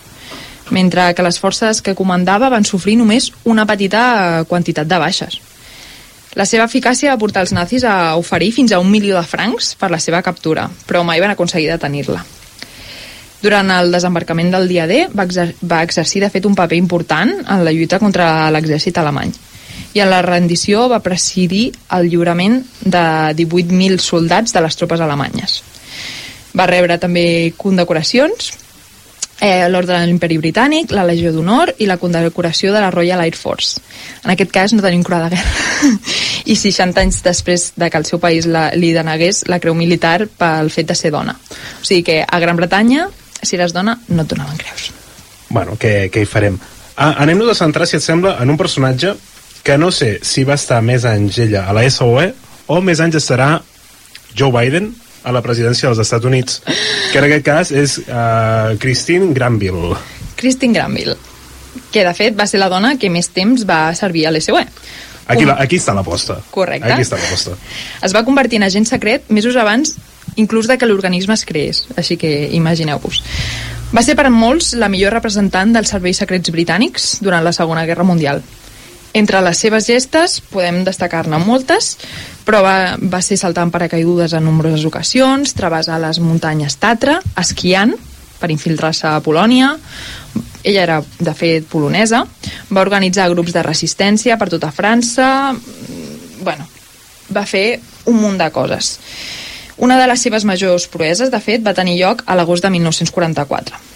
mentre que les forces que comandava van sofrir només una petita quantitat de baixes. La seva eficàcia va portar els nazis a oferir fins a un milió de francs per la seva captura, però mai van aconseguir detenir-la. Durant el desembarcament del dia D va, exer va exercir de fet un paper important en la lluita contra l'exèrcit alemany i en la rendició va presidir el lliurament de 18.000 soldats de les tropes alemanyes. Va rebre també condecoracions eh, l'Ordre de l'Imperi Britànic, la Legió d'Honor i la condecoració de la Royal Air Force. En aquest cas no tenim croix de guerra. I 60 anys després de que el seu país la, li denegués la creu militar pel fet de ser dona. O sigui que a Gran Bretanya, si eres dona, no et donaven creus. Bueno, què, què hi farem? Ah, Anem-nos a centrar, si et sembla, en un personatge que no sé si va estar més anys ella a la SOE o més anys estarà Joe Biden a la presidència dels Estats Units, que en aquest cas és uh, Christine Granville. Christine Granville, que de fet va ser la dona que més temps va servir a l'SOE. Aquí, la, aquí està l'aposta. Correcte. Aquí està l'aposta. Es va convertir en agent secret mesos abans inclús de que l'organisme es creés, així que imagineu-vos. Va ser per molts la millor representant dels serveis secrets britànics durant la Segona Guerra Mundial. Entre les seves gestes podem destacar-ne moltes, però va, va ser saltant paracaigudes en nombroses ocasions, travessar les muntanyes Tatra, esquiant per infiltrar-se a Polònia, ella era de fet polonesa, va organitzar grups de resistència per tota França, bueno, va fer un munt de coses. Una de les seves majors proeses, de fet, va tenir lloc a l'agost de 1944.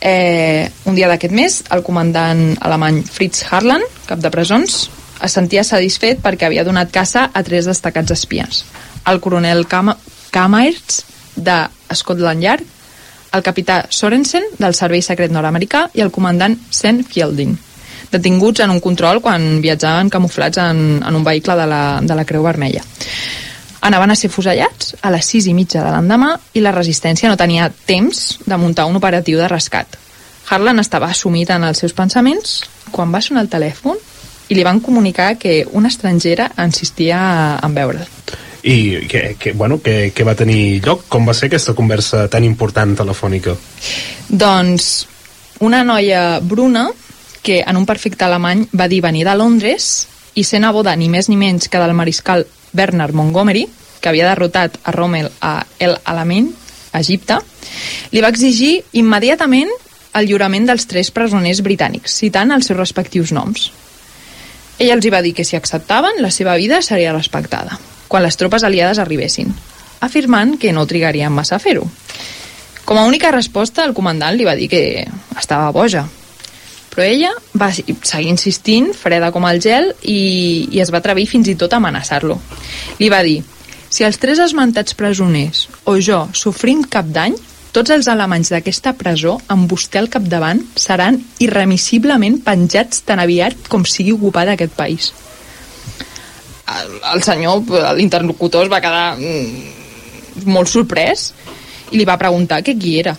Eh, un dia d'aquest mes, el comandant alemany Fritz Harlan, cap de presons, es sentia satisfet perquè havia donat caça a tres destacats espies. El coronel Kam Kamaerts, de Scotland Yard, el capità Sorensen, del Servei Secret Nord-Americà, i el comandant Sen Fielding, detinguts en un control quan viatjaven camuflats en, en un vehicle de la, de la Creu Vermella. Anaven a ser fusellats a les 6 i mitja de l'endemà i la resistència no tenia temps de muntar un operatiu de rescat. Harlan estava assumit en els seus pensaments quan va sonar el telèfon i li van comunicar que una estrangera insistia en veure'l. I que, que, bueno, que, que va tenir lloc? Com va ser aquesta conversa tan important telefònica? Doncs una noia bruna que en un perfecte alemany va dir venir de Londres i ser neboda ni més ni menys que del mariscal Bernard Montgomery, que havia derrotat a Rommel a El Alamein, Egipte, li va exigir immediatament el lliurament dels tres presoners britànics, citant els seus respectius noms. Ella els hi va dir que si acceptaven, la seva vida seria respectada, quan les tropes aliades arribessin, afirmant que no trigarien massa a fer-ho. Com a única resposta, el comandant li va dir que estava boja. Però ella va seguir insistint, freda com el gel, i, i es va atrevir fins i tot a amenaçar-lo. Li va dir, si els tres esmentats presoners o jo sofrim cap dany, tots els alemanys d'aquesta presó, amb vostè al capdavant, seran irremissiblement penjats tan aviat com sigui ocupada aquest país. El, el senyor, l'interlocutor, es va quedar mm, molt sorprès i li va preguntar que qui era.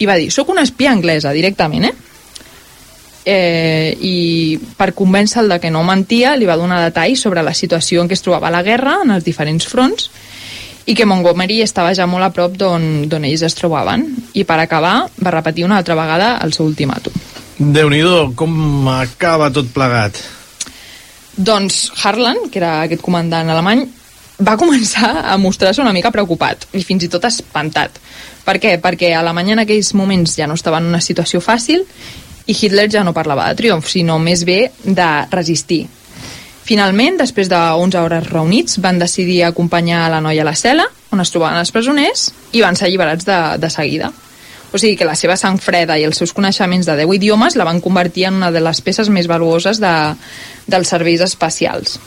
I va dir, sóc una espia anglesa, directament, eh? Eh, i per convèncer-lo de que no mentia li va donar detalls sobre la situació en què es trobava la guerra en els diferents fronts i que Montgomery estava ja molt a prop d'on ells es trobaven i per acabar va repetir una altra vegada el seu ultimàtum déu nhi com acaba tot plegat doncs Harlan, que era aquest comandant alemany va començar a mostrar-se una mica preocupat i fins i tot espantat. Per què? Perquè Alemanya en aquells moments ja no estava en una situació fàcil i Hitler ja no parlava de triomf, sinó més bé de resistir. Finalment, després de 11 hores reunits, van decidir acompanyar la noia a la cel·la, on es trobaven els presoners, i van ser alliberats de, de seguida. O sigui que la seva sang freda i els seus coneixements de 10 idiomes la van convertir en una de les peces més valuoses de, dels serveis espacials.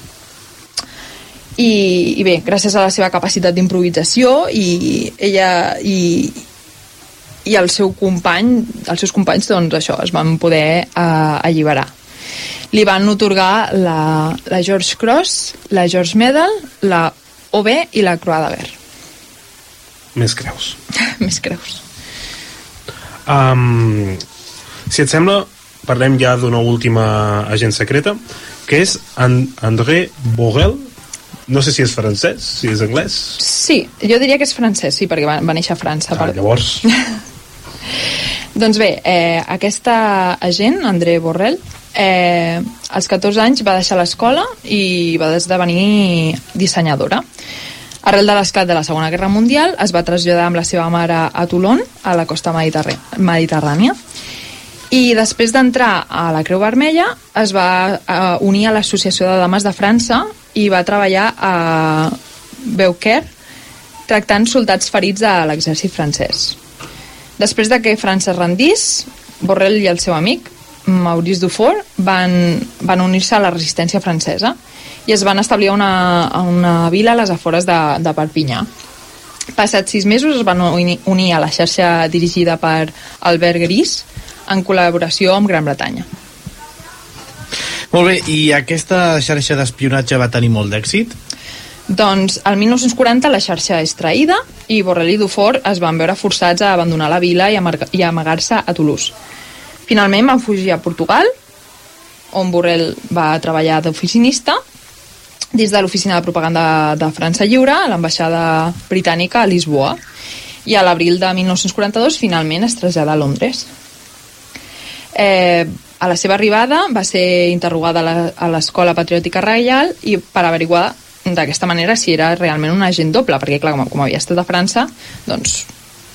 I, i bé, gràcies a la seva capacitat d'improvisació i ella i, i el seu company, els seus companys doncs això, es van poder uh, alliberar. Li van otorgar la, la George Cross, la George Medal, la OB i la Croix de Guerre. Més creus. Més creus. Um, si et sembla, parlem ja d'una última agent secreta, que és en André Borrell, no sé si és francès, si és anglès. Sí, jo diria que és francès, sí, perquè va, va néixer a França. Ah, per... llavors... Doncs bé, eh, aquesta agent, André Borrell, eh, als 14 anys va deixar l'escola i va esdevenir dissenyadora. Arrel de l'esclat de la Segona Guerra Mundial es va traslladar amb la seva mare a Toulon, a la costa mediterrània, i després d'entrar a la Creu Vermella es va eh, unir a l'Associació de Dames de França i va treballar a Beaucaire tractant soldats ferits a l'exèrcit francès. Després de que França es rendís, Borrell i el seu amic, Maurice Dufour, van, van unir-se a la resistència francesa i es van establir a una, a una vila a les afores de, de Perpinyà. Passats sis mesos es van unir a la xarxa dirigida per Albert Gris en col·laboració amb Gran Bretanya. Molt bé, i aquesta xarxa d'espionatge va tenir molt d'èxit? Doncs al 1940 la xarxa és traïda i Borrell i Dufour es van veure forçats a abandonar la vila i, i amagar-se a Toulouse. Finalment van fugir a Portugal, on Borrell va treballar d'oficinista dins de l'oficina de propaganda de França Lliure a l'ambaixada britànica a Lisboa i a l'abril de 1942 finalment es trasllada a Londres. Eh, a la seva arribada va ser interrogada a l'Escola Patriòtica Reial i per averiguar d'aquesta manera si era realment un agent doble, perquè clar, com, com havia estat a França, doncs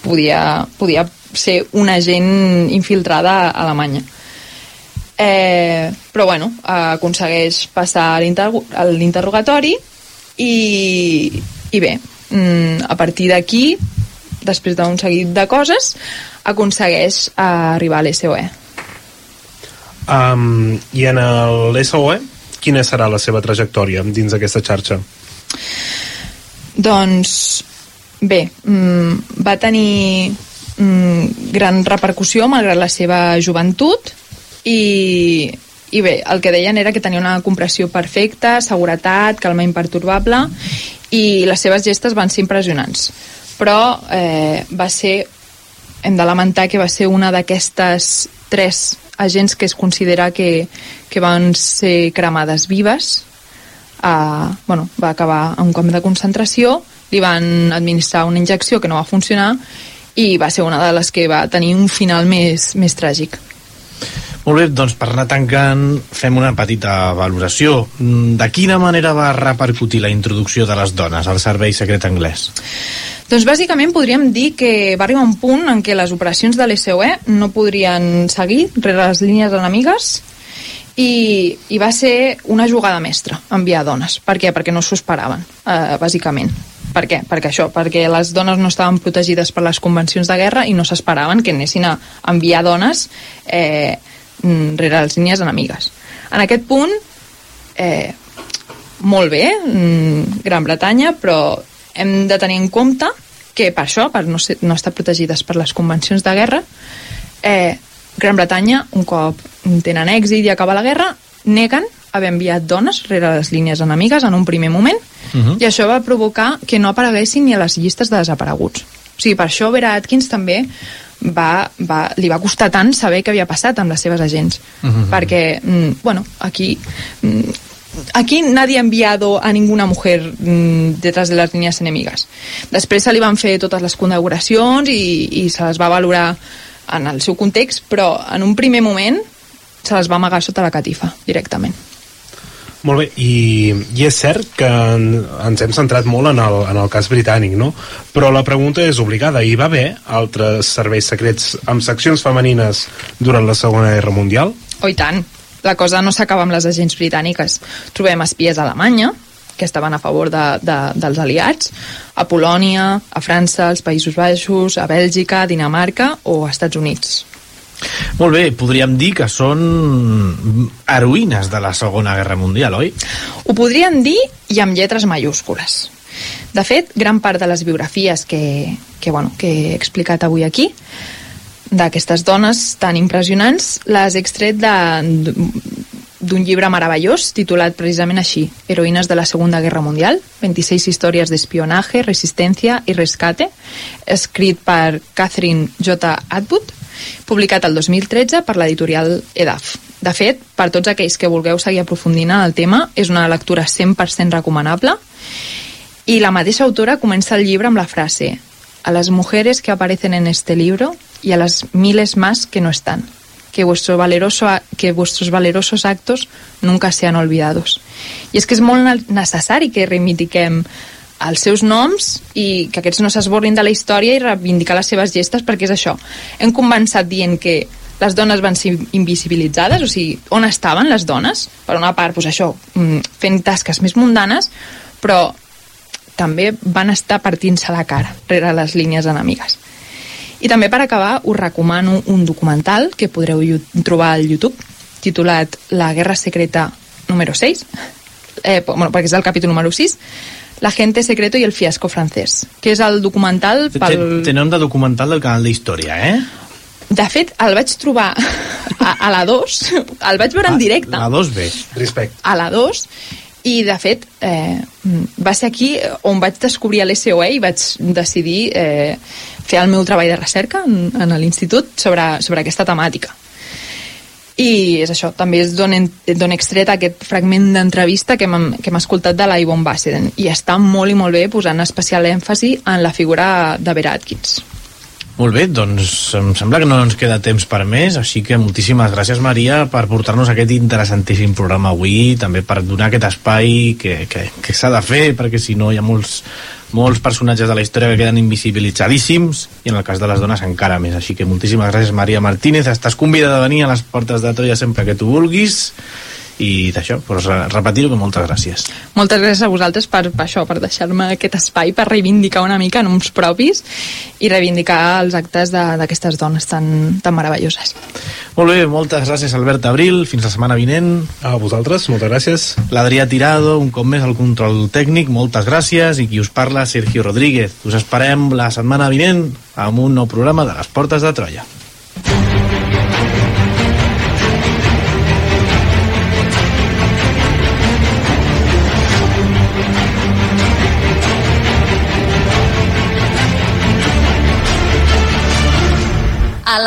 podia, podia ser un agent infiltrada a Alemanya. Eh, però bueno, aconsegueix passar l'interrogatori i, i bé, mm, a partir d'aquí, després d'un seguit de coses, aconsegueix arribar a l'SOE. Um, I en l'SOE, quina serà la seva trajectòria dins d'aquesta xarxa? Doncs bé, mm, va tenir mm, gran repercussió malgrat la seva joventut i, i bé, el que deien era que tenia una compressió perfecta, seguretat, calma imperturbable i les seves gestes van ser impressionants però eh, va ser hem de lamentar que va ser una d'aquestes tres agents que es considera que, que van ser cremades vives uh, bueno, va acabar a un camp de concentració li van administrar una injecció que no va funcionar i va ser una de les que va tenir un final més, més tràgic molt bé, doncs per anar tancant fem una petita valoració. De quina manera va repercutir la introducció de les dones al servei secret anglès? Doncs bàsicament podríem dir que va arribar un punt en què les operacions de l'SOE no podrien seguir rere les línies enemigues i, i va ser una jugada mestra enviar dones. Per què? Perquè no s'ho esperaven, eh, bàsicament. Per què? Perquè això, perquè les dones no estaven protegides per les convencions de guerra i no s'esperaven que anessin a enviar dones eh, mm, rere les línies enemigues. En aquest punt, eh, molt bé, mm, Gran Bretanya, però hem de tenir en compte que per això, per no, ser, no estar protegides per les convencions de guerra, eh, Gran Bretanya, un cop tenen èxit i acaba la guerra, neguen haver enviat dones rere les línies enemigues en un primer moment uh -huh. i això va provocar que no apareguessin ni a les llistes de desapareguts. O sigui, per això Vera Atkins també va, va, li va costar tant saber què havia passat amb les seves agents. Uh -huh. Perquè, mm, bueno, aquí... Mm, aquí nadie ha enviado a ninguna mujer mm, detrás de les línies enemigas. Després se li van fer totes les condecoracions i, i se les va valorar en el seu context, però en un primer moment se les va amagar sota la catifa, directament. Molt bé, i, i és cert que en, ens hem centrat molt en el, en el cas britànic, no? Però la pregunta és obligada. Hi va haver altres serveis secrets amb seccions femenines durant la Segona Guerra Mundial? Oh, i tant. La cosa no s'acaba amb les agents britàniques. Trobem espies a Alemanya, que estaven a favor de, de, dels aliats, a Polònia, a França, als Països Baixos, a Bèlgica, a Dinamarca o a Estats Units. Molt bé, podríem dir que són heroïnes de la Segona Guerra Mundial, oi? Ho podríem dir i amb lletres mayúscules. De fet, gran part de les biografies que, que, bueno, que he explicat avui aquí d'aquestes dones tan impressionants les he extret d'un llibre meravellós titulat precisament així, Heroïnes de la Segunda Guerra Mundial, 26 històries d'espionatge, resistència i rescate, escrit per Catherine J. Atwood, publicat el 2013 per l'editorial EDAF. De fet, per tots aquells que vulgueu seguir aprofundint en el tema, és una lectura 100% recomanable i la mateixa autora comença el llibre amb la frase a las mujeres que aparecen en este libro y a las miles más que no están. Que, vuestro valeroso, que vuestros valerosos actos nunca sean olvidados. I és que és molt necessari que reivindiquem els seus noms i que aquests no s'esborrin de la història i reivindicar les seves gestes perquè és això. Hem començat dient que les dones van ser invisibilitzades, o sigui, on estaven les dones? Per una part, doncs això, mm, fent tasques més mundanes, però també van estar partint-se la cara rere les línies enemigues. I també per acabar us recomano un documental que podreu trobar al YouTube titulat La guerra secreta número 6 eh, bueno, perquè és el capítol número 6 La gente secreto i el fiasco francès que és el documental pel... Té nom de documental del canal d'història, eh? De fet, el vaig trobar a, a la 2 el vaig veure en ah, directe. a la 2 bé, respecte. A la 2 i de fet eh, va ser aquí on vaig descobrir l'SOE i vaig decidir eh, fer el meu treball de recerca en, en l'institut sobre, sobre aquesta temàtica i és això, també és d'on extret aquest fragment d'entrevista que que hem escoltat de la Yvonne Basseden. I està molt i molt bé posant especial èmfasi en la figura de Vera Atkins. Molt bé, doncs em sembla que no ens queda temps per més, així que moltíssimes gràcies Maria per portar-nos aquest interessantíssim programa avui, també per donar aquest espai que, que, que s'ha de fer, perquè si no hi ha molts, molts personatges de la història que queden invisibilitzadíssims i en el cas de les dones encara més, així que moltíssimes gràcies Maria Martínez, estàs convidada a venir a les portes de Troia sempre que tu vulguis i d'això, doncs repetir-ho que moltes gràcies. Moltes gràcies a vosaltres per, per això, per deixar-me aquest espai per reivindicar una mica noms propis i reivindicar els actes d'aquestes dones tan, tan meravelloses. Molt bé, moltes gràcies Albert Abril, fins la setmana vinent. A vosaltres, moltes gràcies. L'Adrià Tirado, un cop més al control tècnic, moltes gràcies, i qui us parla, Sergio Rodríguez. Us esperem la setmana vinent amb un nou programa de les Portes de Troia.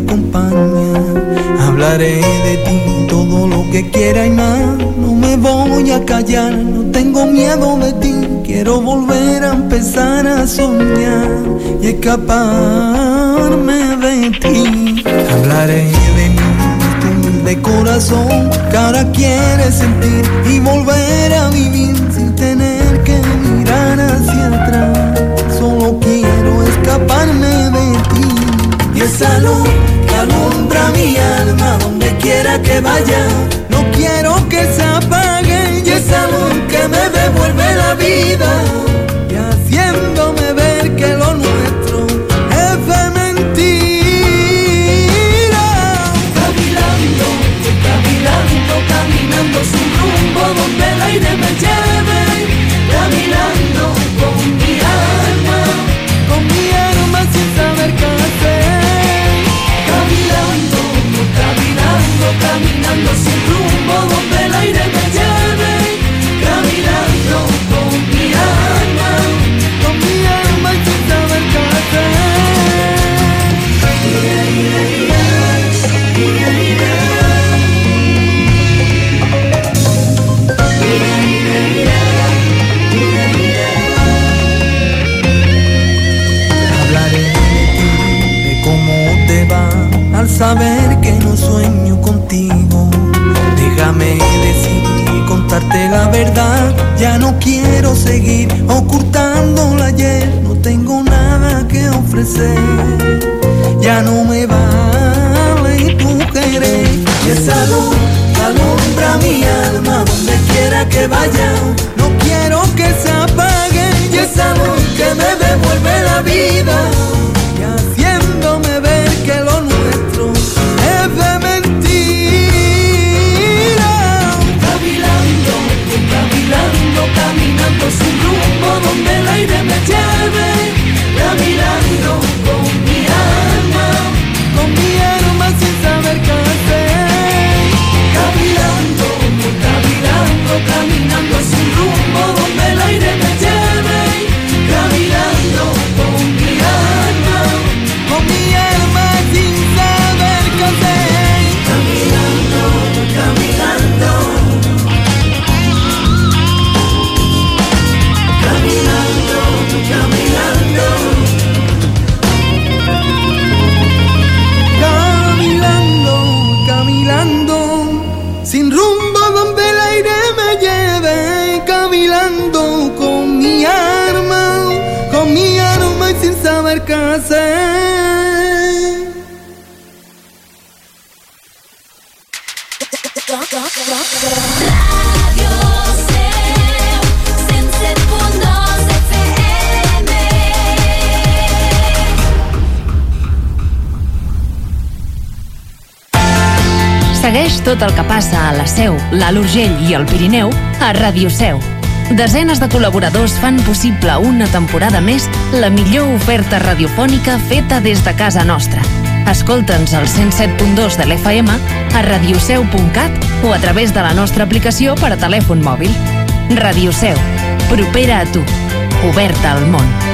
te. Hablaré de ti todo lo que quiera y más. No me voy a callar, no tengo miedo de ti. Quiero volver a empezar a soñar y escaparme de ti. Hablaré de mí, humilde corazón ahora quiere sentir y volver a vivir esa luz que alumbra mi alma donde quiera que vaya. No quiero que se apague. Y esa luz que me Segueix tot el que passa a la Seu, l'Alt Urgell i el Pirineu a Ràdio Seu. Desenes de col·laboradors fan possible una temporada més la millor oferta radiofònica feta des de casa nostra. Escolta'ns al 107.2 de l'FM, a radioseu.cat o a través de la nostra aplicació per a telèfon mòbil. Ràdio Seu, propera a tu, oberta al món.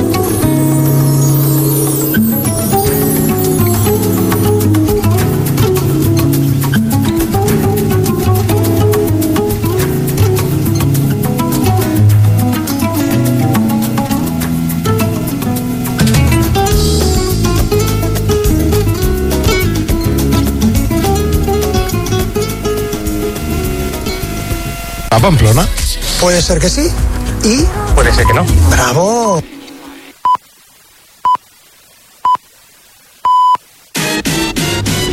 Pamplona? Puede ser que sí y Puede ser que no. bravo.